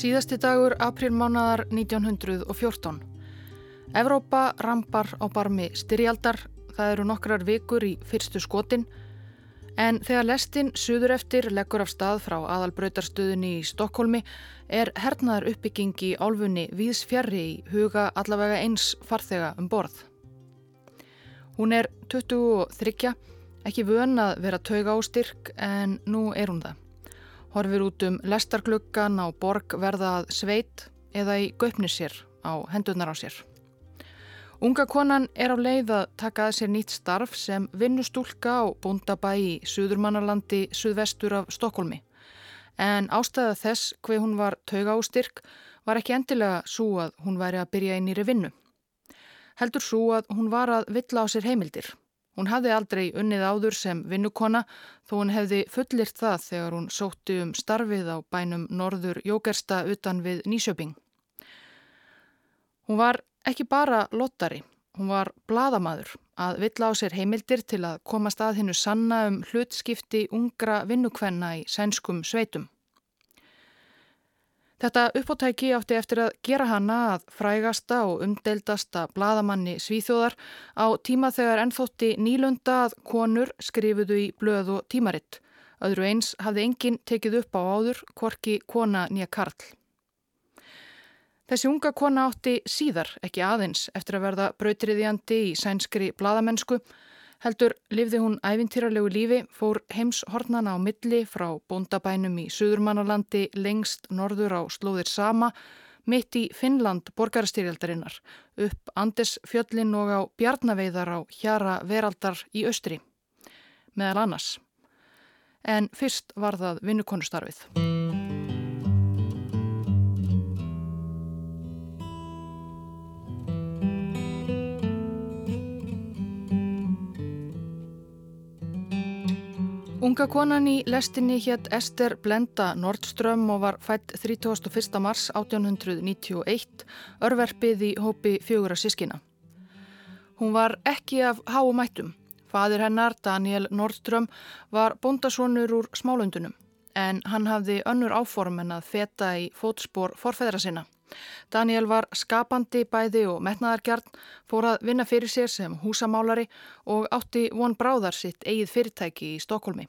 Síðasti dagur aprilmánaðar 1914. Evrópa rampar á barmi styrjaldar, það eru nokkrar vikur í fyrstu skotin, en þegar lestin suður eftir leggur af stað frá aðalbrautarstöðunni í Stokkólmi er hernaðar uppbygging í álfunni víðs fjarrri í huga allavega eins farþega um borð. Hún er 23, ekki vön að vera tauga á styrk en nú er hún það. Horfir út um lestarklukkan á borg verðað sveit eða í göpnir sér á hendurnar á sér. Unga konan er á leið að taka að sér nýtt starf sem vinnustúlka á bóndabæ í Suðurmannarlandi suðvestur af Stokkólmi. En ástæða þess hver hún var tauga á styrk var ekki endilega svo að hún væri að byrja í nýri vinnu. Heldur svo að hún var að villa á sér heimildir. Hún hafði aldrei unnið áður sem vinnukona þó hún hefði fullirt það þegar hún sótti um starfið á bænum Norður Jókersta utan við Nýsjöping. Hún var ekki bara lottari, hún var bladamadur að villa á sér heimildir til að komast að hinnu sanna um hlutskipti ungra vinnukvenna í sænskum sveitum. Þetta uppóttæki átti eftir að gera hana að frægasta og umdeldasta bladamanni svíþjóðar á tíma þegar ennþótti nýlunda að konur skrifuðu í blöð og tímaritt. Öðru eins hafði enginn tekið upp á áður, korki kona nýja karl. Þessi unga kona átti síðar, ekki aðeins, eftir að verða brautriðjandi í sænskri bladamennsku, heldur lifði hún æfintýralegu lífi, fór heims hornana á milli frá bóndabænum í Suðurmannalandi lengst norður á slóðir sama, mitt í Finnland borgarstyrjaldarinnar, upp Andesfjöllin og á Bjarnaveiðar á Hjara Veraldar í Östri, meðal annars. En fyrst var það vinnukonustarfið. Unga konan í lestinni hétt Ester Blenda Nordström og var fætt 31. mars 1891, örverfið í hópi fjögura sískina. Hún var ekki af háumættum. Fadir hennar, Daniel Nordström, var bondasonur úr smálundunum, en hann hafði önnur áform en að feta í fótspór forfæðra sinna. Daniel var skapandi bæði og metnaðargjarn, fór að vinna fyrir sér sem húsamálari og átti von bráðar sitt eigið fyrirtæki í Stokholmi.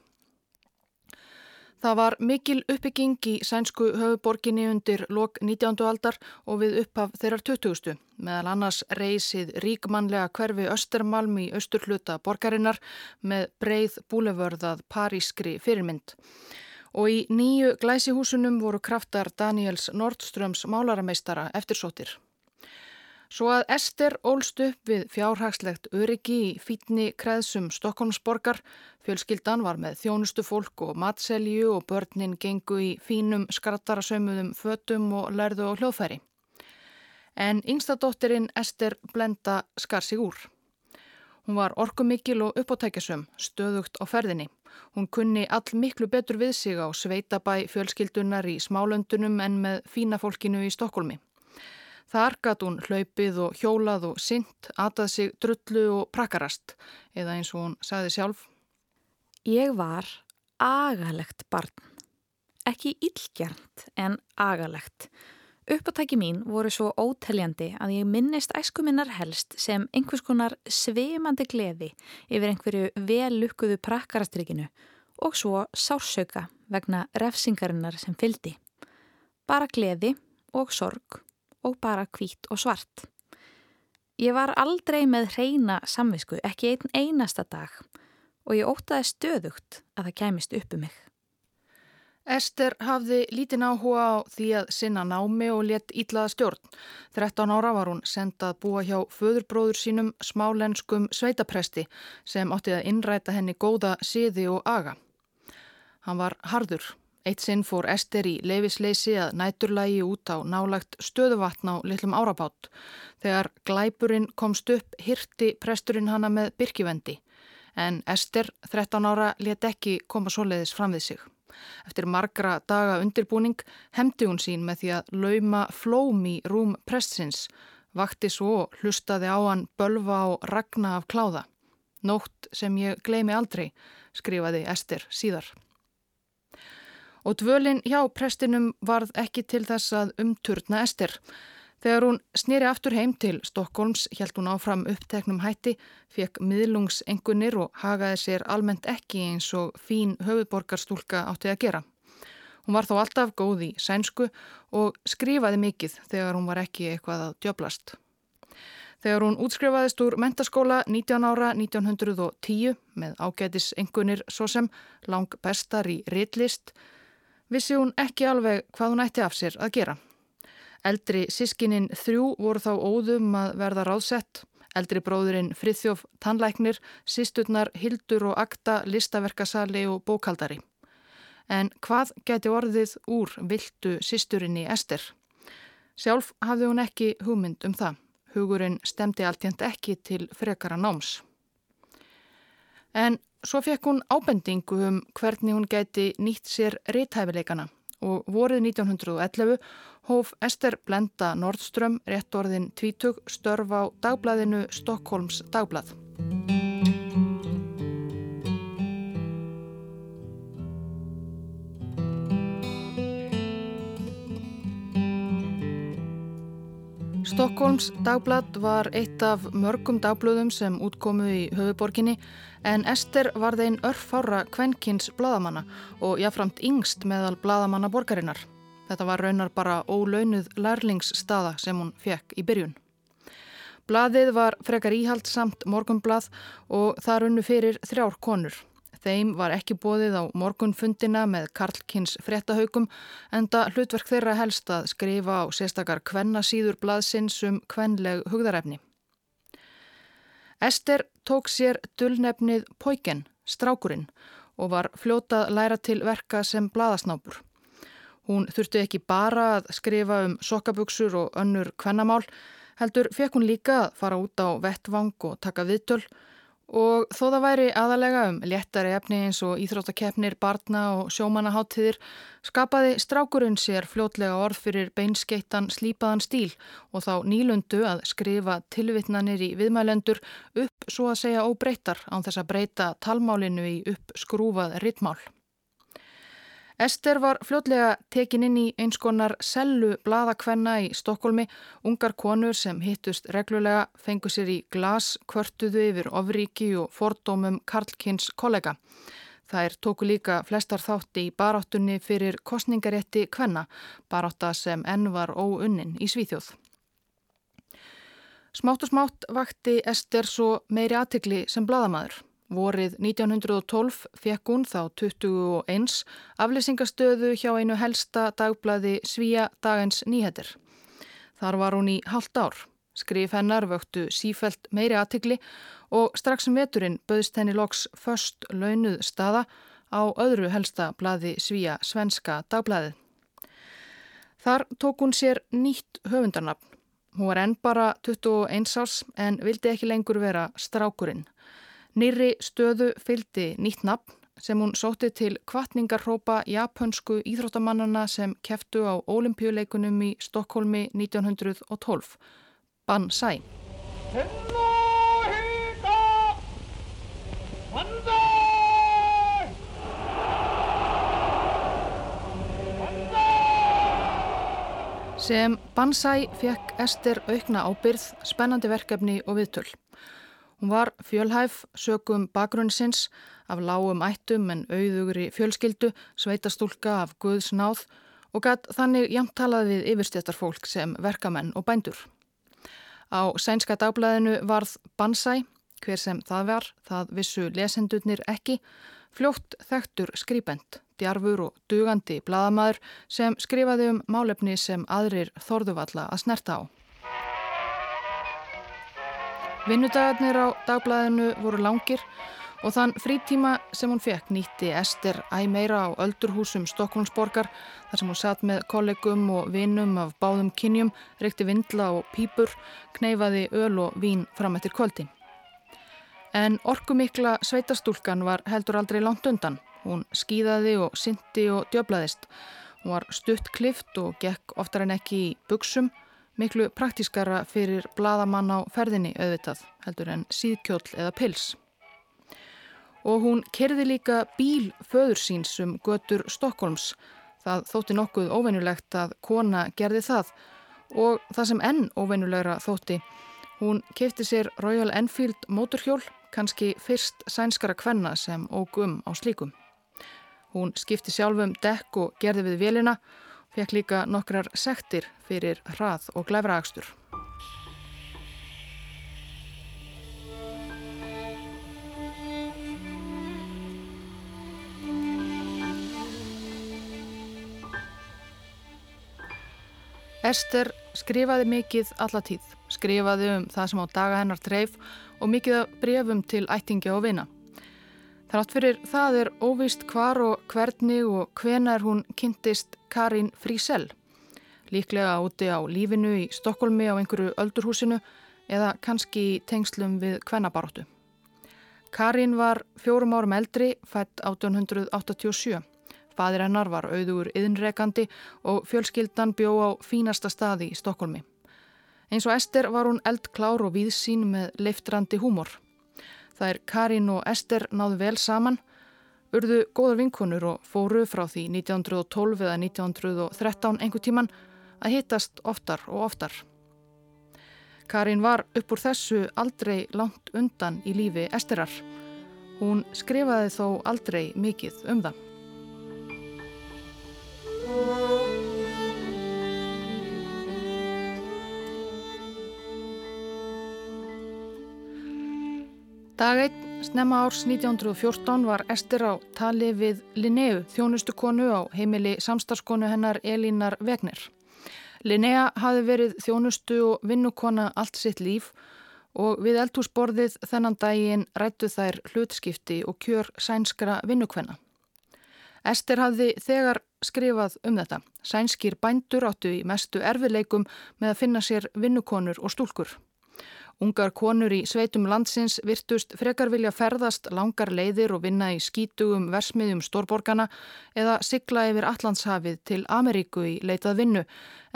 Það var mikil uppbygging í sænsku höfuborginni undir lok 19. aldar og við upphaf þeirrar 20. meðal annars reysið ríkmannlega hverfi Östermalm í austurhluta borgarinnar með breið búlevörðað parískri fyrirmynd og í nýju glæsihúsunum voru kraftar Daniels Nordströms málarameistara eftirsóttir. Svo að Ester ólst upp við fjárhagslegt öryggi í fítni kreðsum Stokkonsborgar, fjölskyldan var með þjónustu fólk og matselju og börnin gengu í fínum skrattarasömuðum fötum og lærðu á hljóðfæri. En yngstadóttirinn Ester blenda skar sig úr. Hún var orkumikil og uppóttækjasum, stöðugt á ferðinni. Hún kunni all miklu betur við sig á sveitabæ fjölskyldunar í smálöndunum en með fína fólkinu í Stokkólmi. Þar gatt hún hlaupið og hjólað og synt, atað sig drullu og prakkarast, eða eins og hún sagði sjálf. Ég var agalegt barn. Ekki illgjarnt en agalegt. Uppátæki mín voru svo óteljandi að ég minnist æskuminnar helst sem einhvers konar sveimandi gleði yfir einhverju vel lukkuðu prakkarastrykinu og svo sársauka vegna refsingarinnar sem fyldi. Bara gleði og sorg og bara hvít og svart. Ég var aldrei með reyna samvisku, ekki einn einasta dag og ég ótaði stöðugt að það kæmist uppu um mig. Ester hafði lítinn áhuga á því að sinna námi og létt ítlaða stjórn. 13 ára var hún sendað búa hjá föðurbróður sínum smálenskum sveitapresti sem átti að innræta henni góða siði og aga. Hann var hardur Eitt sinn fór Ester í leifisleysi að næturlægi út á nálagt stöðuvatn á litlum árabátt. Þegar glæpurinn komst upp hirti presturinn hana með byrkivendi. En Ester, 13 ára, let ekki koma svoleiðis fram við sig. Eftir margra daga undirbúning hemdi hún sín með því að lauma flóm í rúm prestsins. Vakti svo hlustaði á hann bölva og ragna af kláða. Nótt sem ég gleimi aldrei, skrifaði Ester síðar. Og dvölin hjá prestinum varð ekki til þess að umturna Ester. Þegar hún snýri aftur heim til Stokkólms held hún áfram uppteknum hætti, fekk miðlungsengunir og hagaði sér almennt ekki eins og fín höfuborgarstúlka átti að gera. Hún var þó alltaf góð í sænsku og skrifaði mikið þegar hún var ekki eitthvað að djöblast. Þegar hún útskrifaðist úr mentaskóla 19 ára 1910 með ágætisengunir svo sem lang bestar í ritlist, vissi hún ekki alveg hvað hún ætti af sér að gera. Eldri sískinin þrjú voru þá óðum að verða ráðsett. Eldri bróðurinn Frithjóf Tannlæknir, sísturnar Hildur og Akta, listaverkasali og bókaldari. En hvað geti orðið úr viltu sísturinni Ester? Sjálf hafði hún ekki hugmynd um það. Hugurinn stemdi alltjönd ekki til frekara náms. En svo fekk hún ábendingu um hvernig hún geti nýtt sér reythæfileikana og vorið 1911 hóf Ester Blenda Nordström rétt orðin tvítug störf á dagbladinu Stokkólms dagblad. Stokkólms dagblad var eitt af mörgum dagblöðum sem útkomu í höfuborginni en Ester var þein örfára kvenkins bladamanna og jáframt yngst meðal bladamanna borgarinnar. Þetta var raunar bara ólaunuð lærlingsstaða sem hún fekk í byrjun. Blaðið var frekar íhaldsamt morgunblað og það runnu fyrir þrjár konur. Þeim var ekki bóðið á morgunfundina með Karlkins fréttahaugum en það hlutverk þeirra helst að skrifa á sérstakar kvennasýður blaðsins um kvenleg hugðarefni. Ester tók sér dullnefnið Poiken, strákurinn, og var fljótað læra til verka sem blaðasnápur. Hún þurfti ekki bara að skrifa um sokkabugsur og önnur kvennamál, heldur fekk hún líka að fara út á vettvang og taka viðtöl Og þó það væri aðalega um léttari efni eins og íþróttakeppnir, barna og sjómanaháttiðir skapaði strákurinn sér fljótlega orð fyrir beinskeittan slípaðan stíl og þá nýlundu að skrifa tilvittnanir í viðmælendur upp svo að segja óbreytar án þess að breyta talmálinu í upp skrúfað rittmál. Ester var fljótlega tekin inn í eins konar sellu bladakvenna í Stokkólmi. Ungar konur sem hittust reglulega fengu sér í glas, kvörtuðu yfir ofríki og fordómum Karlkins kollega. Þær tóku líka flestar þátti í baráttunni fyrir kostningarétti kvenna, barátta sem enn var óunnin í Svíþjóð. Smátt og smátt vakti Ester svo meiri aðtikli sem bladamadur. Vorið 1912 fekk hún þá 21 aflýsingastöðu hjá einu helsta dagblæði Svíja dagins nýheter. Þar var hún í halvt ár. Skrif hennar vöktu sífælt meiri aðtikli og strax um veturinn böðst henni loks först launuð staða á öðru helsta blæði Svíja svenska dagblæði. Þar tók hún sér nýtt höfundarnafn. Hún var enn bara 21 árs en vildi ekki lengur vera strákurinn. Nýri stöðu fylgdi nýtt nafn sem hún sótti til kvartningarhrópa japansku íþróttamannana sem keftu á ólimpíuleikunum í Stokkólmi 1912, Bansai. Sem Bansai fekk Ester aukna ábyrð, spennandi verkefni og viðtöl. Hún var fjölhæf, sögum bakgrunnsins af lágum ættum en auðugri fjölskyldu, sveitastúlka af Guðs náð og gætt þannig jamtalað við yfirstjættarfólk sem verkamenn og bændur. Á sænska dagblæðinu varð Bansæ, hver sem það var, það vissu lesendurnir ekki, fljótt þektur skrýpend, djarfur og dugandi bladamæður sem skrifaði um málefni sem aðrir þorðuvalla að snerta á. Vinnudagarnir á dagblæðinu voru langir og þann frítíma sem hún fekk nýtti Ester æg meira á öldurhúsum Stokkonsborgar þar sem hún satt með kollegum og vinnum af báðum kynjum, reykti vindla og pípur, kneifaði öl og vín fram eftir kvöldi. En orkumikla sveitastúlkan var heldur aldrei langt undan. Hún skýðaði og syndi og djöblaðist. Hún var stutt klift og gekk oftar en ekki í buksum miklu praktískara fyrir bladamann á ferðinni auðvitað heldur en síðkjóll eða pils. og hún kerði líka bíl föður síns um götur Stokkólms. Það þótti nokkuð óveinulegt að kona gerði það og það sem enn óveinulegra þótti. Hún kefti sér Royal Enfield móturhjól, kannski fyrst sænskara kvenna sem ógum á slíkum. Hún skipti sjálfum dekk og gerði við vélina og fekk líka nokkrar sektir fyrir hrað og glæfraagstur. Ester skrifaði mikið allatíð, skrifaði um það sem á daga hennar dreif og mikið af brefum til ættingja og vina. Þrátt fyrir það er óvist hvar og hvernig og hvenar hún kynntist Karin Frísell. Líklega úti á lífinu í Stokkólmi á einhverju öldurhúsinu eða kannski í tengslum við kvennabaróttu. Karin var fjórum árum eldri, fætt 1887. Fadir hennar var auðugur yðinrekandi og fjölskyldan bjó á fínasta staði í Stokkólmi. Eins og Ester var hún eldklár og víðsín með leiftrandi húmor. Er Karin og Ester náðu vel saman, urðu góður vinkunur og fóru frá því 1912 eða 1913 einhver tíman að hittast oftar og oftar. Karin var upp úr þessu aldrei langt undan í lífi Esterar. Hún skrifaði þó aldrei mikið um það. Dag 1, snemma árs 1914 var Ester á tali við Linneu, þjónustukonu á heimili samstarskonu hennar Elínar Vegner. Linnea hafi verið þjónustu og vinnukona allt sitt líf og við eldhúsborðið þennan daginn rættu þær hlutskipti og kjör sænskra vinnukvenna. Ester hafði þegar skrifað um þetta. Sænskir bændur áttu í mestu erfileikum með að finna sér vinnukonur og stúlkur. Ungar konur í sveitum landsins virtust frekar vilja ferðast langar leiðir og vinna í skítugum versmiðjum stórborgana eða sigla yfir Allandshafið til Ameríku í leitað vinnu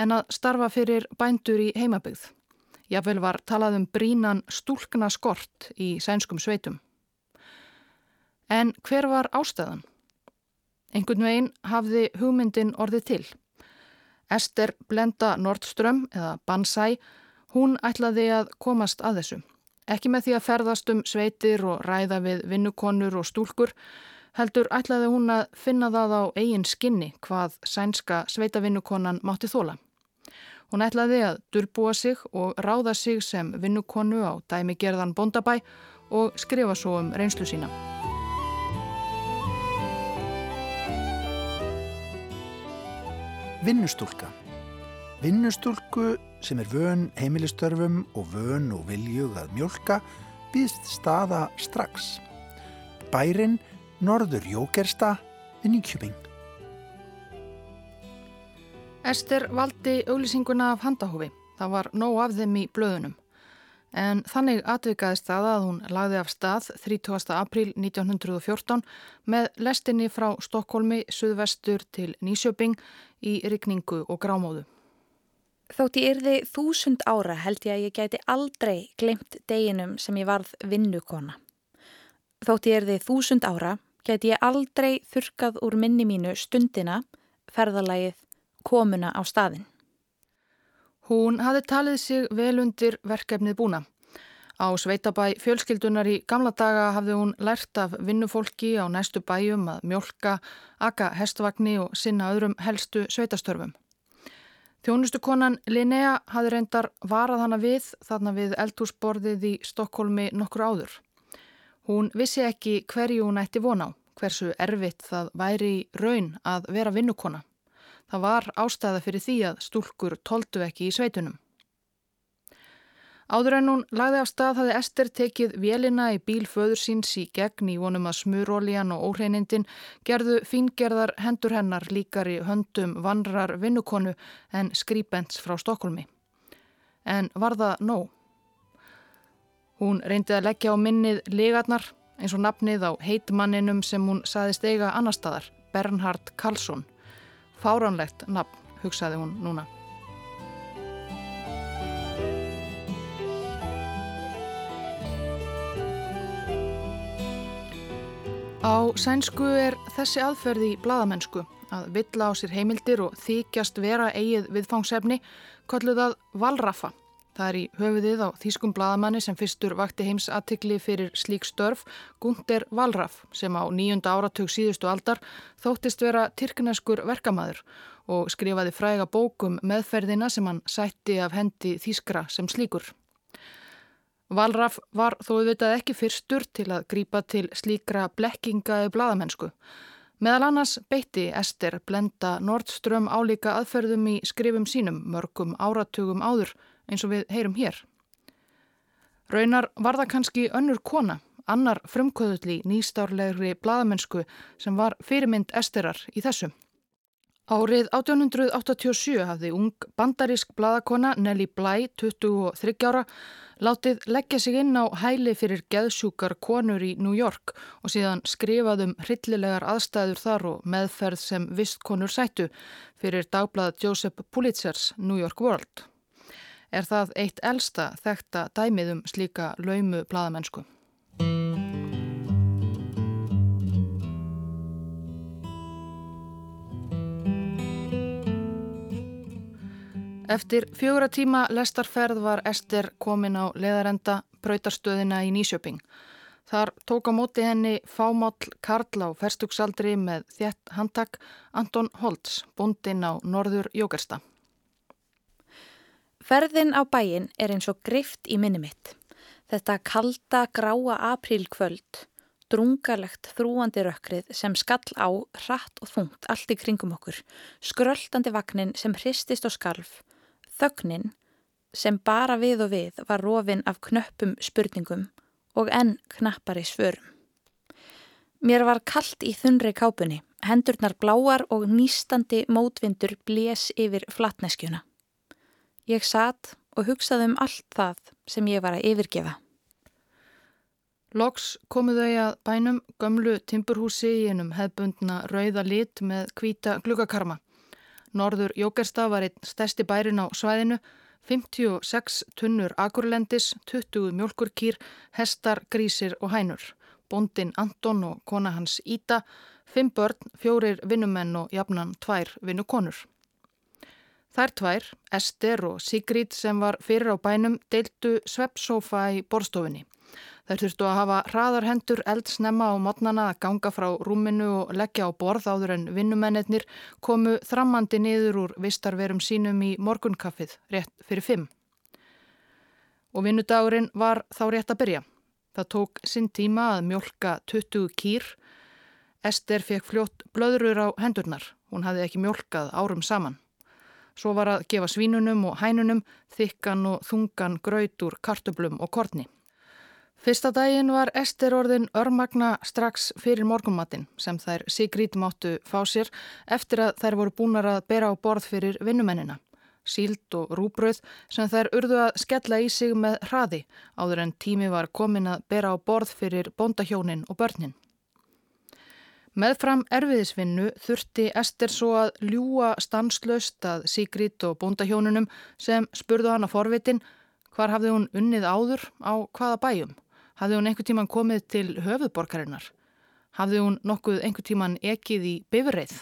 en að starfa fyrir bændur í heimabygð. Jáfnvel var talað um brínan stúlkna skort í sænskum sveitum. En hver var ástæðan? Engun veginn hafði hugmyndin orðið til. Ester Blenda Nordström eða Bansæ Hún ætlaði að komast að þessu. Ekki með því að ferðast um sveitir og ræða við vinnukonur og stúlkur, heldur ætlaði hún að finna það á eigin skinni hvað sænska sveitavinnukonan mátti þóla. Hún ætlaði að durbúa sig og ráða sig sem vinnukonu á dæmigerðan bondabæ og skrifa svo um reynslu sína. Vinnustúlka Vinnustúlku sem er vön heimilistörfum og vön og viljug að mjölka býðst staða strax. Bærin Norður Jókersta við Nýkjöping. Ester valdi auglýsinguna af handahófi. Það var nóg af þeim í blöðunum. En þannig atvikaðist það að hún lagði af stað 30. april 1914 með lestinni frá Stokkólmi, Suðvestur til Nýsjöping í rikningu og grámóðu. Þótt ég yrði þúsund ára held ég að ég gæti aldrei glemt deginum sem ég varð vinnukona. Þótt ég yrði þúsund ára gæti ég aldrei þurkað úr minni mínu stundina, ferðalagið, komuna á staðin. Hún hafi talið sig vel undir verkefnið búna. Á Sveitabæ fjölskyldunar í gamla daga hafði hún lært af vinnufólki á næstu bæjum að mjölka, akka hestvagni og sinna öðrum helstu sveitastörfum. Þjónustukonan Linnea hafði reyndar varað hana við þarna við eldhúsborðið í Stokkólmi nokkur áður. Hún vissi ekki hverju hún ætti von á, hversu erfitt það væri raun að vera vinnukona. Það var ástæða fyrir því að stúlkur tóldu ekki í sveitunum. Áður en hún lagði af stað hafði Ester tekið vélina í bíl föður síns í gegn í vonum að smurólíjan og óhreinindin gerðu fíngerðar hendur hennar líkar í höndum vanrar vinnukonu en skrýpens frá Stokkólmi. En var það nóg? Hún reyndi að leggja á minnið legarnar eins og nafnið á heitmanninum sem hún saðist eiga annar staðar, Bernhard Karlsson. Fáránlegt nafn, hugsaði hún núna. Á sænsku er þessi aðferði í bladamennsku að villa á sér heimildir og þykjast vera eigið viðfangsefni kolluð að valrafa. Það er í höfuðið á þýskum bladamanni sem fyrstur vakti heims aðtikli fyrir slík störf Gunther Valraf sem á nýjunda áratug síðustu aldar þóttist vera tyrkneskur verkamæður og skrifaði fræga bókum meðferðina sem hann sætti af hendi þýskra sem slíkur. Valraf var þó auðvitað ekki fyrstur til að grípa til slíkra blekkinga í bladamennsku. Meðal annars beitti Ester blenda Nordström álíka aðferðum í skrifum sínum mörgum áratugum áður eins og við heyrum hér. Raunar var það kannski önnur kona, annar frumkvöðulli nýstárlegri bladamennsku sem var fyrirmynd esterar í þessum. Árið 1887 hafði ung bandarísk bladakona Nelly Bly, 23 ára, látið leggja sig inn á hæli fyrir geðsjúkar konur í New York og síðan skrifaðum hryllilegar aðstæður þar og meðferð sem vistkonur sættu fyrir dagblad Joseph Pulitzers New York World er það eitt elsta þekta dæmiðum slíka laumu bladamennsku. Eftir fjögura tíma lestarferð var Ester komin á leðarenda bröytarstöðina í Nýsjöping. Þar tók á móti henni fámáll Karl á ferstugsaldri með þjett handtak Anton Holtz, bondin á norður Jókersta. Ferðin á bæin er eins og greift í minni mitt. Þetta kalda, gráa aprílkvöld, drungalegt þrúandi rökkrið sem skall á hratt og þungt allt í kringum okkur, skröldandi vagnin sem hristist og skalf, þögnin sem bara við og við var rofin af knöppum spurningum og enn knappari svörum. Mér var kallt í þunri kápunni, hendurnar bláar og nýstandi mótvindur blés yfir flatneskjuna. Ég satt og hugsaði um allt það sem ég var að yfirgefa. Loks komuðu þau að bænum gömlu timburhúsi í einum hefbundna rauða lit með hvita glugakarma. Norður Jókersta var einn stærsti bærin á svæðinu, 56 tunnur akurlendis, 20 mjölkurkýr, hestar, grísir og hænur. Bondin Anton og kona hans Íta, 5 börn, fjórir vinnumenn og jafnan tvær vinnukonur. Þær tvær, Ester og Sigrid sem var fyrir á bænum, deildu sveppsófa í borstofinni. Þær þurftu að hafa hraðarhendur eldsnemma á modnana að ganga frá rúminu og leggja á borð áður en vinnumennir komu þrammandi niður úr vistarverum sínum í morgunkaffið rétt fyrir fimm. Og vinnudagurinn var þá rétt að byrja. Það tók sinn tíma að mjölka 20 kýr. Ester fekk fljótt blöðrur á hendurnar. Hún hafði ekki mjölkað árum saman. Svo var að gefa svínunum og hænunum þykkan og þungan gröytur, kartublum og kortni. Fyrsta daginn var Ester orðin örmagna strax fyrir morgumattin sem þær Sigrid máttu fá sér eftir að þær voru búinar að bera á borð fyrir vinnumennina. Síld og rúbröð sem þær urðu að skella í sig með hraði áður en tími var komin að bera á borð fyrir bóndahjónin og börnin. Meðfram erfiðisvinnu þurfti Ester svo að ljúa stanslöst að Sigrid og bóndahjónunum sem spurðu hana forvitin hvar hafði hún unnið áður á hvaða bæjum. Hafði hún einhver tíman komið til höfuðborgarinnar? Hafði hún nokkuð einhver tíman ekið í bifreið?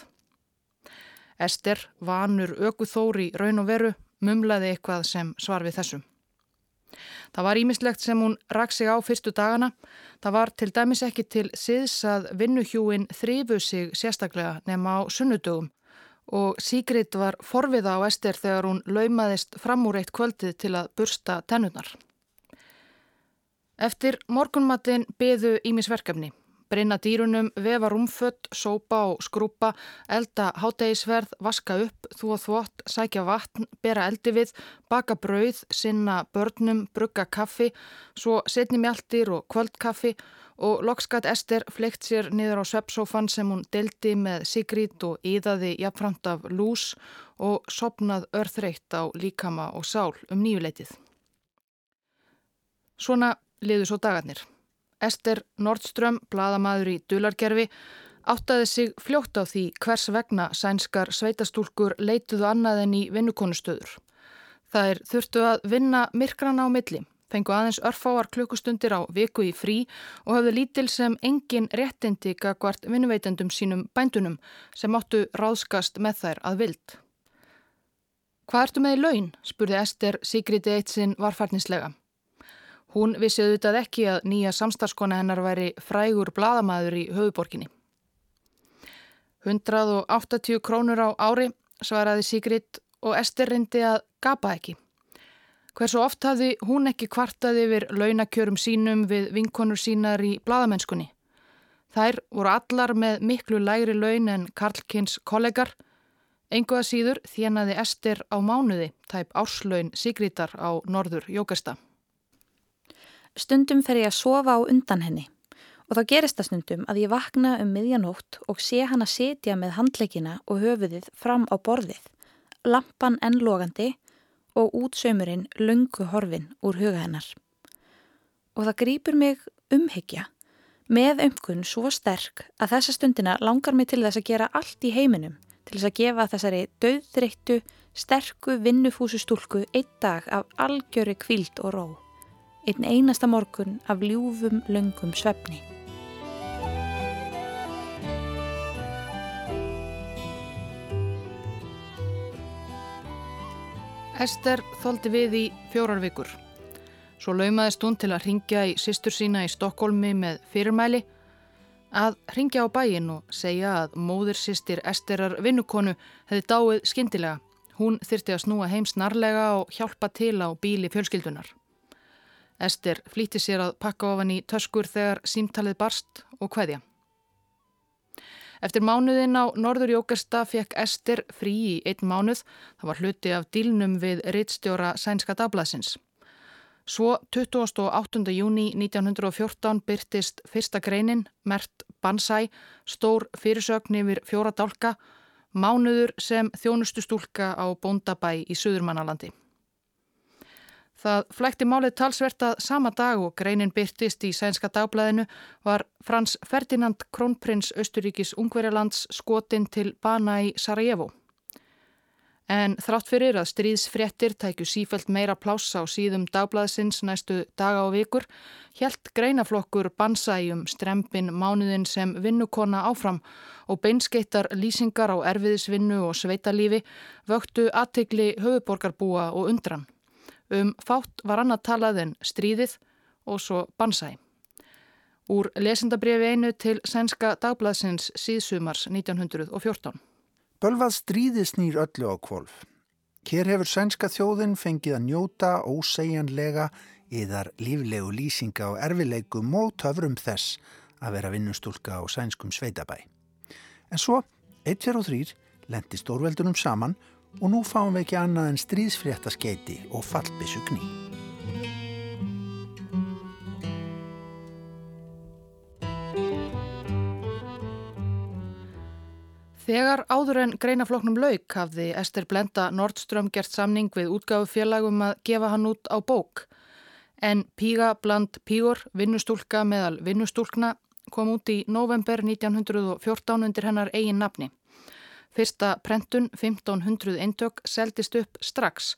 Ester, vanur ökuþóri raun og veru, mumlaði eitthvað sem svar við þessum. Það var ímislegt sem hún rak sig á fyrstu dagana. Það var til dæmis ekki til síðs að vinnuhjúin þrýfu sig sérstaklega nema á sunnudögum og Sigrid var forviða á Ester þegar hún laumaðist fram úr eitt kvöldið til að bursta tennunar. Eftir morgunmatin beðu Ímisverkefni Brynna dýrunum, vefa rúmfött, sópa og skrúpa, elda hátægisverð, vaska upp, þvó þvott, sækja vatn, bera eldi við, baka brauð, sinna börnum, brugga kaffi, svo setni mjaltir og kvöldkaffi og lokskat Ester fleikt sér niður á sveppsófan sem hún deldi með Sigrid og íðaði jafnframt af lús og sopnað örþreitt á líkama og sál um nýjuleitið. Svona liðu svo dagarnir. Ester Nordström, bladamadur í Dulargerfi, áttaði sig fljótt á því hvers vegna sænskar sveitastúlkur leituðu annað en í vinnukonustöður. Það er þurftu að vinna myrkrana á milli, fengu aðeins örfáar klukkustundir á viku í frí og hafðu lítil sem engin réttindi gagvart vinnuveitendum sínum bændunum sem áttu ráðskast með þær að vild. Hvað ertu með í laun? spurði Ester Sigrid Eitsin varfarnislega. Hún vissi auðvitað ekki að nýja samstarskona hennar væri frægur bladamæður í höfuborginni. 180 krónur á ári, svaraði Sigrid og Ester reyndi að gapa ekki. Hversu oft hafði hún ekki kvartaði yfir launakjörum sínum við vinkonur sínar í bladamennskunni. Þær voru allar með miklu lægri laun en Karlkins kollegar. Enguða síður þjenaði Ester á mánuði tæp árslaun Sigrítar á norður Jókasta. Stundum fer ég að sofa á undan henni og þá gerist það stundum að ég vakna um miðjanótt og sé hann að setja með handleikina og höfuðið fram á borðið, lampan ennlogandi og útsaumurinn löngu horfin úr huga hennar. Og það grýpur mig umhyggja með umkunn svo sterk að þessa stundina langar mig til þess að gera allt í heiminum til þess að gefa þessari döðþreyttu, sterku, vinnufúsu stúlku einn dag af algjöri kvíld og ró. Einn einasta morgun af ljúfum, löngum svefni. Ester þóldi við í fjórar vikur. Svo laumaðist hún til að ringja í sýstur sína í Stokkólmi með fyrirmæli að ringja á bæin og segja að móðir sýstir Esterar vinnukonu hefði dáið skindilega. Hún þyrti að snúa heim snarlega og hjálpa til á bíli fjölskyldunar. Ester flýtti sér að pakka ofan í töskur þegar símtalið barst og hvaðja. Eftir mánuðin á Norður Jókasta fekk Ester frí í einn mánuð. Það var hluti af dílnum við rittstjóra Sænska Dablasins. Svo 28. júni 1914 byrtist fyrsta greinin, mert Bansæ, stór fyrirsögn yfir fjóra dálka, mánuður sem þjónustustúlka á Bóndabæ í Suðurmannalandi. Það flækti málið talsvert að sama dag og greinin byrtist í sænska dagblæðinu var Frans Ferdinand Krónprins Östuríkis Ungverjalands skotin til bana í Sarajevo. En þrátt fyrir að stríðsfréttir tækju sífælt meira pláss á síðum dagblæðsins næstu daga og vikur, helt greinaflokkur bansæjum strempin mánuðin sem vinnukonna áfram og beinskeittar lýsingar á erfiðisvinnu og sveitalífi vöktu aðtegli höfuborgarbúa og undran. Um fátt var annað talað en stríðið og svo bansæ. Úr lesendabriði einu til sænska dagbladsins síðsumars 1914. Bölvað stríði snýr öllu á kvolf. Hér hefur sænska þjóðin fengið að njóta ósegjanlega yðar líflegu lýsinga og erfileikum og töfrum þess að vera vinnustúlka á sænskum sveitabæ. En svo, eitt fyrir og þrýr, lendi stórveldunum saman og nú fáum við ekki annað en stríðsfréttaskeiti og fallbissu kný. Þegar áður en greinafloknum lauk hafði Ester Blenda Nordström gert samning við útgáfufélagum að gefa hann út á bók. En Píga bland Pígur, vinnustúlka meðal vinnustúlkna, kom út í november 1914 undir hennar eigin nafni. Fyrsta prentun 1500 eintök seldist upp strax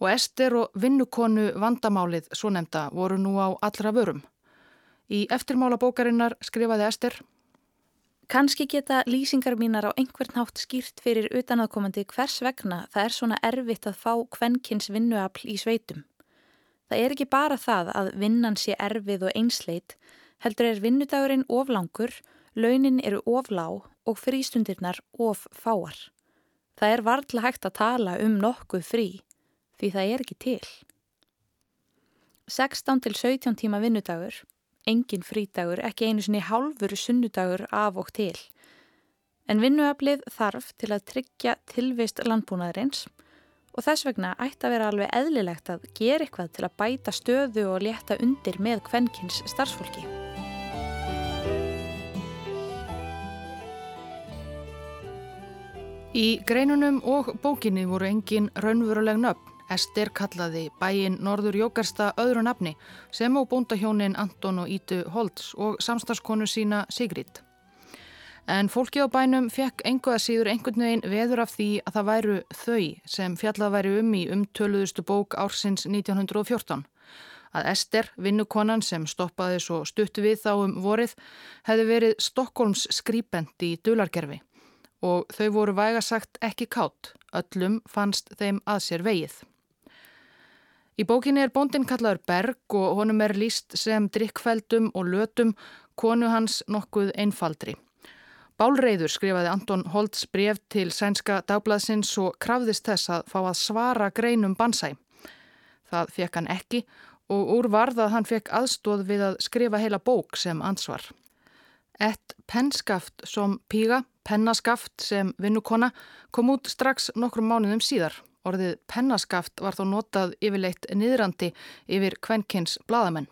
og Ester og vinnukonu vandamálið svo nefnda voru nú á allra vörum. Í eftirmála bókarinnar skrifaði Ester Kanski geta lýsingar mínar á einhvern nátt skýrt fyrir utanaðkomandi hvers vegna það er svona erfitt að fá kvennkins vinnuafl í sveitum. Það er ekki bara það að vinnan sé erfið og einsleit, heldur er vinnudagurinn oflangur, launin eru oflá og frístundirnar of fáar. Það er varðla hægt að tala um nokkuð frí því það er ekki til. 16 til 17 tíma vinnudagur, engin frídagur, ekki einu sinni hálfur sunnudagur af og til. En vinnuaflið þarf til að tryggja tilvist landbúnaðurins og þess vegna ætti að vera alveg eðlilegt að gera eitthvað til að bæta stöðu og létta undir með kvennkins starfsfólki. Í greinunum og bókinni voru engin raunveruleg nöfn. Ester kallaði bæin Norður Jókarsta öðru nafni sem á bóndahjónin Anton og Ítu Holtz og samstagskonu sína Sigrid. En fólki á bænum fekk enguða síður einhvern veginn veður af því að það væru þau sem fjallað væri um í umtöluðustu bók ársins 1914. að Ester, vinnukonan sem stoppaði svo stuttu við þá um vorið, hefði verið Stokkólms skrýpend í dulargerfi og þau voru vægasagt ekki kátt, öllum fannst þeim að sér vegið. Í bókinni er bóndin kallaður Berg og honum er líst sem drikkfældum og lötum konu hans nokkuð einfaldri. Bálreiður skrifaði Anton Holtz bref til sænska dagbladsins og krafðist þess að fá að svara greinum bansæ. Það fekk hann ekki og úr varð að hann fekk aðstóð við að skrifa heila bók sem ansvar. Ett pennskaft som píga, pennaskaft sem vinnukona, kom út strax nokkrum mánuðum síðar. Orðið pennaskaft var þó notað yfirleitt niðrandi yfir kvenkins bladamenn.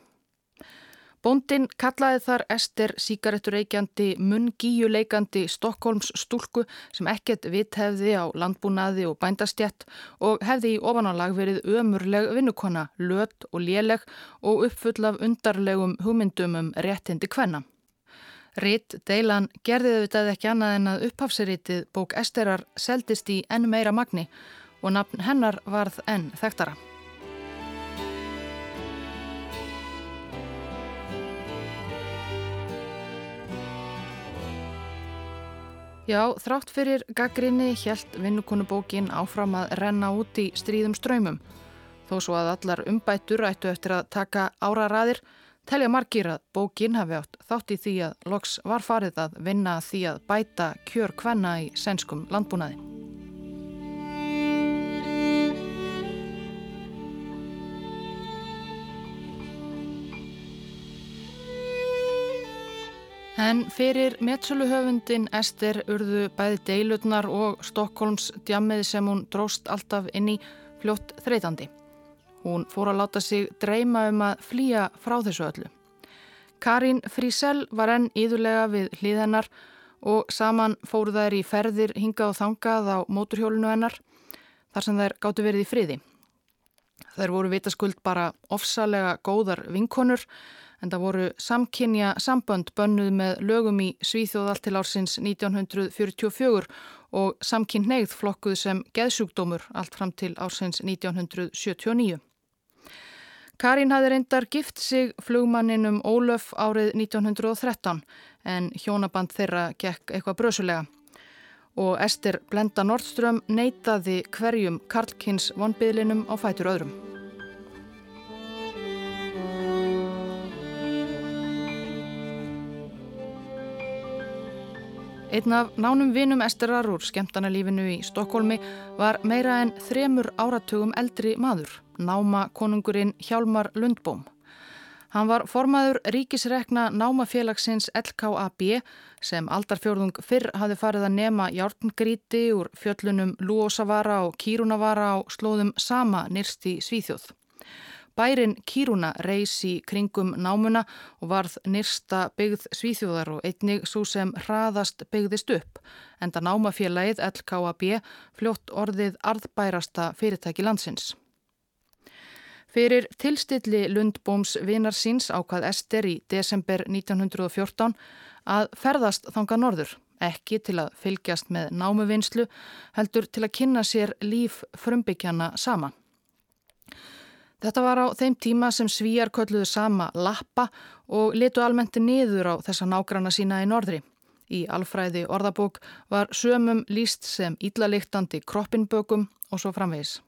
Bóndin kallaði þar Ester síkarettureikjandi, munngíjuleikandi Stokkólms stúlku sem ekkert vitt hefði á landbúnaði og bændastjett og hefði í ofanálag verið ömurleg vinnukonna, lött og léleg og uppfull af undarlegum hugmyndum um réttindi kvenna. Ritt Deilan gerði þetta ekki annað en að upphafsirítið bók Esterar seldist í enn meira magni og nafn hennar varð enn þekktara. Já, þrátt fyrir gaggrinni helt vinnukonubókin áfram að renna út í stríðum ströymum. Þó svo að allar umbættur ættu eftir að taka áraræðir, telja margir að bókin hafi átt þátt í því að loks var farið að vinna því að bæta kjör kvenna í sænskum landbúnaði. En fyrir metsöluhöfundin Ester urðu bæði deilutnar og Stokkólms djammið sem hún dróst alltaf inn í fljótt þreytandi. Hún fór að láta sig dreyma um að flýja frá þessu öllu. Karín Frísell var enn íðulega við hlýðhennar og saman fóru þær í ferðir hingað og þangað á móturhjólinu hennar þar sem þær gáttu verið í friði. Þær voru vitaskuld bara ofsalega góðar vinkonur en það voru samkynja sambönd bönnuð með lögum í Svíþjóð allt til ársins 1944 og samkynneigð flokkuð sem geðsjúkdómur allt fram til ársins 1979. Karín hafði reyndar gift sig flugmanninum Ólöf árið 1913 en hjónaband þeirra gekk eitthvað brösulega og Ester Blenda Nordström neytaði hverjum Karlkins vonbyðlinum á fætur öðrum. Einn af nánum vinum Esterar úr skemmtanalífinu í Stokkólmi var meira en þremur áratugum eldri maður, náma konungurinn Hjálmar Lundbóm. Hann var formaður ríkisrekna námafélagsins LKAB sem aldarfjörðung fyrr hafi farið að nema hjártngríti úr fjöllunum Lúosavara og Kírunavara á slóðum sama nýrst í Svíþjóð. Bærin Kíruna reys í kringum námuna og varð nýrsta byggð svíþjóðar og einnig svo sem hraðast byggðist upp. Enda námafélagið LKAB fljótt orðið arðbærasta fyrirtæki landsins. Fyrir tilstilli Lundbóms vinar síns ákvað Ester í desember 1914 að ferðast þanga norður, ekki til að fylgjast með námuvinnslu, heldur til að kynna sér líf frumbyggjana sama. Þetta var á þeim tíma sem svíjar kölluðu sama lappa og litu almenti niður á þessa nágrana sína í norðri. Í alfræði orðabók var sömum líst sem íllaliktandi kroppinbökum og svo framvegis.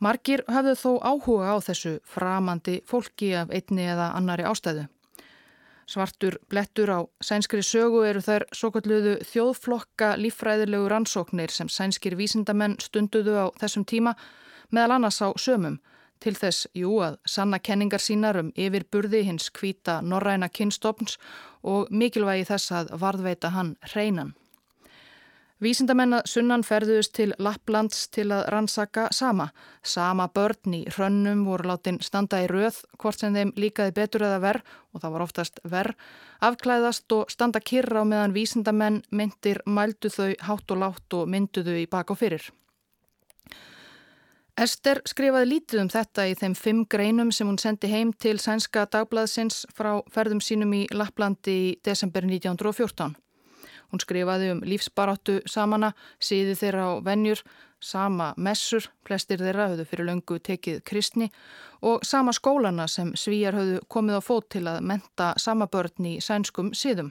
Margir hafðu þó áhuga á þessu framandi fólki af einni eða annari ástæðu. Svartur blettur á sænskri sögu eru þær svo kalluðu þjóðflokka líffræðilegu rannsóknir sem sænskir vísindamenn stunduðu á þessum tíma meðal annars á sömum til þess, jú, að sanna kenningar sínar um yfirburði hins kvíta norræna kynstofns og mikilvægi þess að varðveita hann hreinan. Vísindamenn að sunnan ferðuðist til Lapplands til að rannsaka sama. Sama börn í hrönnum voru látin standa í röð, hvort sem þeim líkaði betur eða verð, og það var oftast verð, afklæðast og standa kyrra á meðan vísindamenn myndir mældu þau hátt og látt og mynduðu í bak og fyrir. Ester skrifaði lítið um þetta í þeim fimm greinum sem hún sendi heim til sænska dagbladsins frá ferðum sínum í Lapplandi í desember 1914. Hún skrifaði um lífsbaráttu samana, síði þeirra á vennjur, sama messur, flestir þeirra höfðu fyrir löngu tekið kristni og sama skólana sem svíjar höfðu komið á fót til að menta sama börn í sænskum síðum.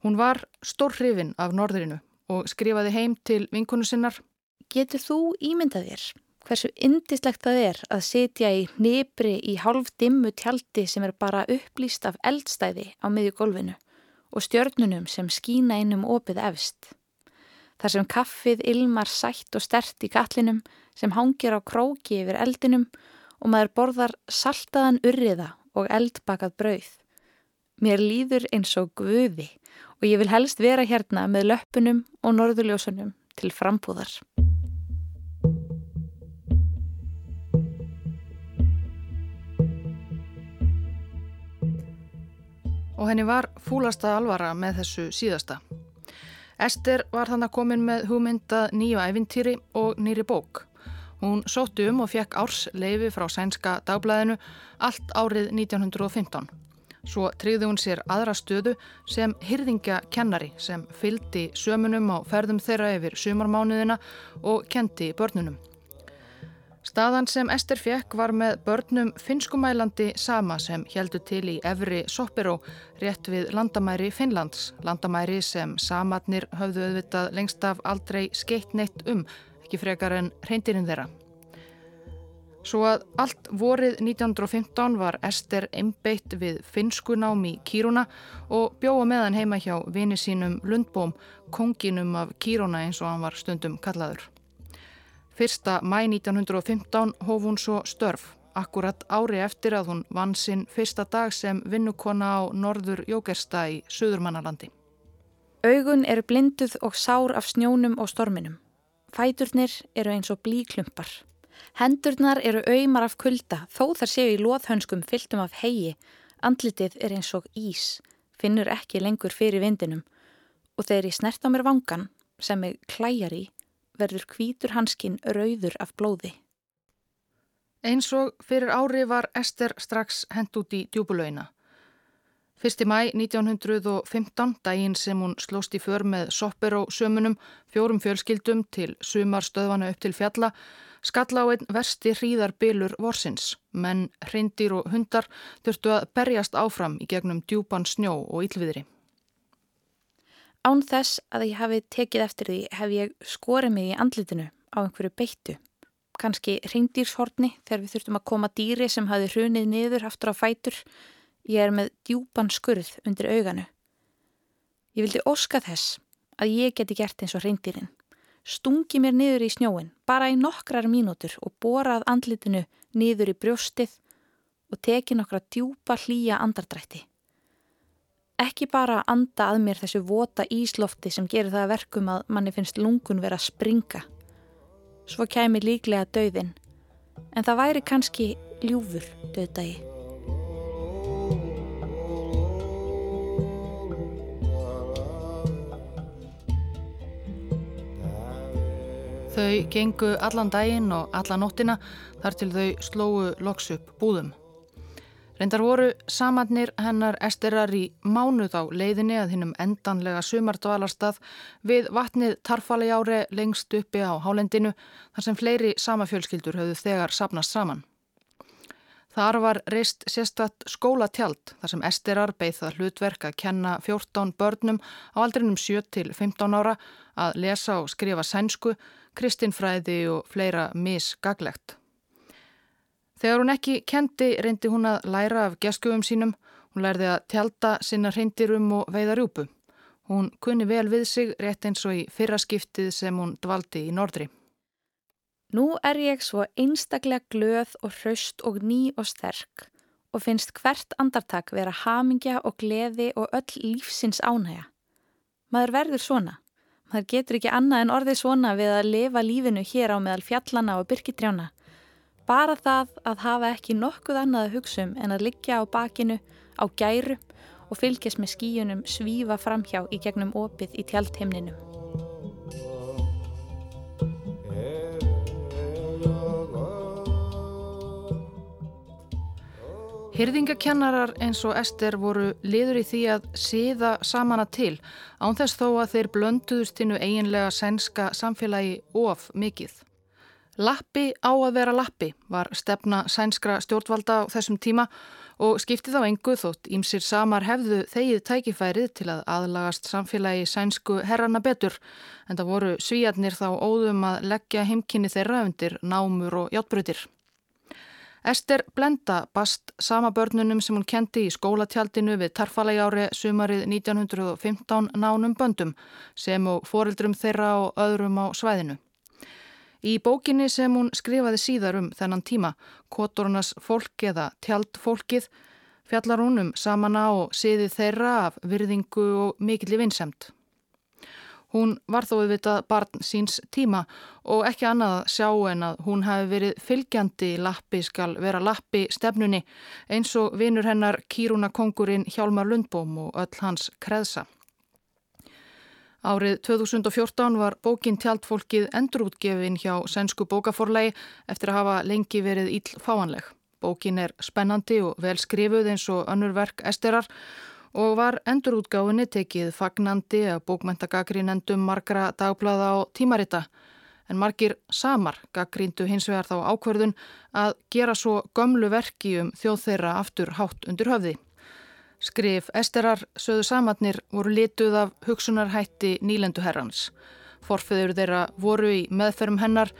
Hún var stór hrifin af norðrinu og skrifaði heim til vinkunu sinnar. Getur þú ímyndað þér hversu indislegt það er að setja í nefri í hálf dimmu tjaldi sem er bara upplýst af eldstæði á miðju gólfinu og stjörnunum sem skína inn um opið efst. Þar sem kaffið ilmar sætt og stert í gatlinum sem hangir á króki yfir eldinum og maður borðar saltaðan urriða og eldbakað brauð. Mér líður eins og guði og ég vil helst vera hérna með löppunum og norðuljósunum til frambúðar. Og henni var fúlasta alvara með þessu síðasta. Ester var þannig komin með hugmyndað nýju ævintýri og nýri bók. Hún sótti um og fekk árs leifi frá sænska dagblæðinu allt árið 1915. Svo tryggði hún sér aðra stöðu sem hyrðingja kennari sem fyldi sömunum á ferðum þeirra yfir sumarmánuðina og kendi börnunum. Staðan sem Ester fekk var með börnum finskumælandi sama sem heldur til í Evri Soppiró rétt við landamæri Finnlands, landamæri sem samatnir höfðu auðvitað lengst af aldrei skeitt neitt um, ekki frekar en reyndirinn þeirra. Svo að allt vorið 1915 var Ester einbeitt við finskunám í Kíruna og bjóða meðan heima hjá vini sínum Lundbóm, konginum af Kíruna eins og hann var stundum kallaður. Fyrsta mæ 1915 hóf hún svo störf, akkurat ári eftir að hún vann sinn fyrsta dag sem vinnukonna á norður Jókersta í Suðurmannalandi. Augun eru blinduð og sár af snjónum og storminum. Fæturnir eru eins og blíklumpar. Hendurnar eru auðmar af kulda, þó þar séu í loðhönskum fylltum af hegi. Andlitið er eins og ís, finnur ekki lengur fyrir vindinum og þegar ég snert á mér vangan, sem ég klæjar í, verður kvítur hanskinn rauður af blóði. Eins og fyrir ári var Ester strax hend út í djúbulauina. Fyrsti mæ 1915, daginn sem hún slóst í för með soppir og sömunum, fjórum fjölskyldum til sumarstöðvana upp til fjalla, skalla á einn versti hríðarbilur vorsins, menn, hrindir og hundar þurftu að berjast áfram í gegnum djúpan snjó og yllviðri. Án þess að ég hafi tekið eftir því hef ég skorið mig í andlitinu á einhverju beittu. Kanski reyndýrshorni þegar við þurftum að koma dýri sem hafi hrunið niður aftur á fætur. Ég er með djúpan skurð undir auganu. Ég vildi óska þess að ég geti gert eins og reyndýrin. Stungi mér niður í snjóin bara í nokkrar mínútur og borað andlitinu niður í brjóstið og teki nokkra djúpa hlýja andardrætti. Ekki bara anda að mér þessu vota íslofti sem gerir það verkum að manni finnst lungun vera að springa. Svo kæmi líklega döðin, en það væri kannski ljúfur döðdagi. Þau gengu allan daginn og alla nóttina þar til þau slóu loks upp búðum. Reyndar voru samannir hennar esterar í mánuð á leiðinni að hinnum endanlega sumardvalarstað við vatnið tarfali ári lengst uppi á hálendinu þar sem fleiri samafjölskyldur höfðu þegar sapnast saman. Þar var reist sérstatt skólatjald þar sem esterar beigð það hlutverk að kenna 14 börnum á aldrinum 7 til 15 ára að lesa og skrifa sænsku, kristinfræði og fleira misgaglegt. Þegar hún ekki kendi reyndi hún að læra af geskjöfum sínum. Hún lærði að tjálta sinna reyndirum og veiða rjúpu. Hún kunni vel við sig rétt eins og í fyrraskiptið sem hún dvaldi í Nordri. Nú er ég svo einstaklega glöð og hraust og ný og sterk og finnst hvert andartak vera hamingja og gleði og öll lífsins ánægja. Maður verður svona. Maður getur ekki annað en orðið svona við að lifa lífinu hér á meðal fjallana og byrkitrjána. Bara það að hafa ekki nokkuð annað að hugsa um en að liggja á bakinu, á gæru og fylgjast með skíunum svífa framhjá í gegnum opið í tjaldheimninum. Hyrðingakennarar eins og Ester voru liður í því að síða samana til án þess þó að þeir blönduðust innu eiginlega sænska samfélagi of mikið. Lappi á að vera lappi var stefna sænskra stjórnvalda á þessum tíma og skipti þá engu þótt ímsir samar hefðu þegið tækifærið til að aðlagast samfélagi sænsku herrana betur en það voru svíjarnir þá óðum að leggja heimkynni þeirra undir námur og játbrutir. Ester Blenda bast sama börnunum sem hún kendi í skólatjaldinu við Tarfalægjári sumarið 1915 nánum böndum sem og foreldrum þeirra og öðrum á svæðinu. Í bókinni sem hún skrifaði síðar um þennan tíma, Kotornas fólk eða tjaldfólkið, fjallar hún um samana og siði þeirra af virðingu og mikilli vinsemt. Hún var þó auðvitað barn síns tíma og ekki annað að sjá en að hún hafi verið fylgjandi lappi skal vera lappi stefnunni eins og vinur hennar kýruna kongurinn Hjálmar Lundbóm og öll hans kreðsa. Árið 2014 var bókin Tjaldfólkið endurútgefin hjá Sænsku bókaforlegi eftir að hafa lengi verið íll fáanleg. Bókin er spennandi og vel skrifuð eins og önnur verk esterar og var endurútgáfinni tekið fagnandi að bókmentagagrínendum margra dagblaða og tímarita en margir samar gaggríndu hins vegar þá ákverðun að gera svo gömlu verki um þjóð þeirra aftur hátt undir höfði. Skrif esterar söðu samatnir voru lituð af hugsunarhætti nýlenduherrans. Forfeður þeirra voru í meðferðum hennar,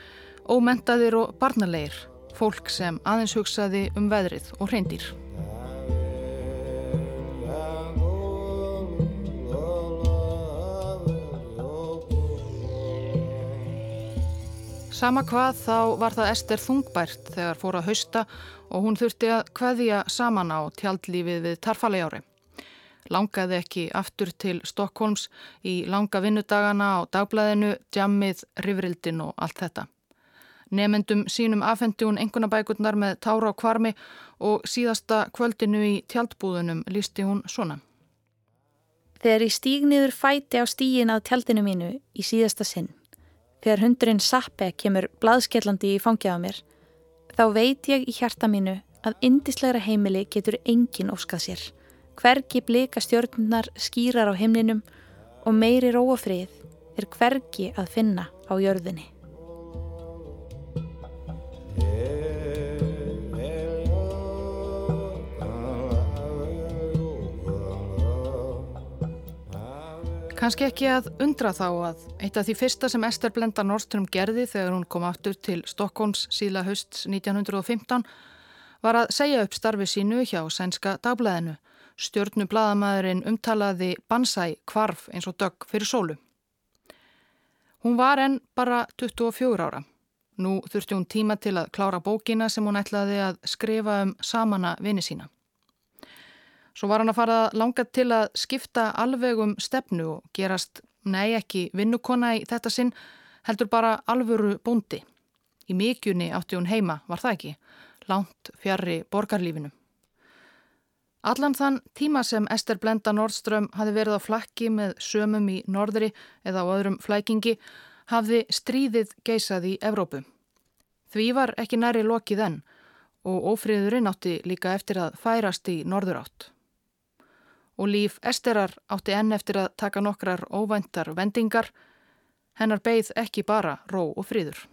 ómentaðir og barnalegir, fólk sem aðeins hugsaði um veðrið og hreindir. Sama hvað þá var það Ester þungbært þegar fór að hausta og hún þurfti að hvaðja saman á tjaldlífið við Tarfalejári. Langaði ekki aftur til Stokkólms í langa vinnudagana á dagblæðinu, djammið, rifrildin og allt þetta. Nemendum sínum afhendi hún engunabækurnar með tára á kvarmi og síðasta kvöldinu í tjaldbúðunum lísti hún svona. Þegar ég stíg niður fæti á stígin að tjaldinu mínu í síðasta sinn Þegar hundurinn Sappe kemur blaðskellandi í fangjaða mér, þá veit ég í hjarta mínu að indislegra heimili getur engin óskað sér. Hvergi blika stjórnunar skýrar á heimlinum og meiri róafrið er hvergi að finna á jörðinni. Kanski ekki að undra þá að eitt af því fyrsta sem Ester Blenda Nordström gerði þegar hún kom aftur til Stokkons síla hösts 1915 var að segja upp starfi sínu hjá sænska dagblæðinu. Stjórnu bladamæðurinn umtalaði Bansæ kvarf eins og dögg fyrir sólu. Hún var enn bara 24 ára. Nú þurfti hún tíma til að klára bókina sem hún ætlaði að skrifa um samana vini sína. Svo var hann að fara langa til að skipta alveg um stefnu og gerast, nei ekki vinnukona í þetta sinn, heldur bara alvöru búndi. Í mikjunni átti hún heima, var það ekki, langt fjarrri borgarlífinu. Allan þann tíma sem Ester Blenda Nordström hafi verið á flakki með sömum í norðri eða á öðrum flækingi hafði stríðið geisað í Evrópu. Því var ekki næri lokið enn og ófriðurinn átti líka eftir að færast í norður átt og líf Esterar átti enn eftir að taka nokkrar óvæntar vendingar, hennar beigð ekki bara ró og fríður.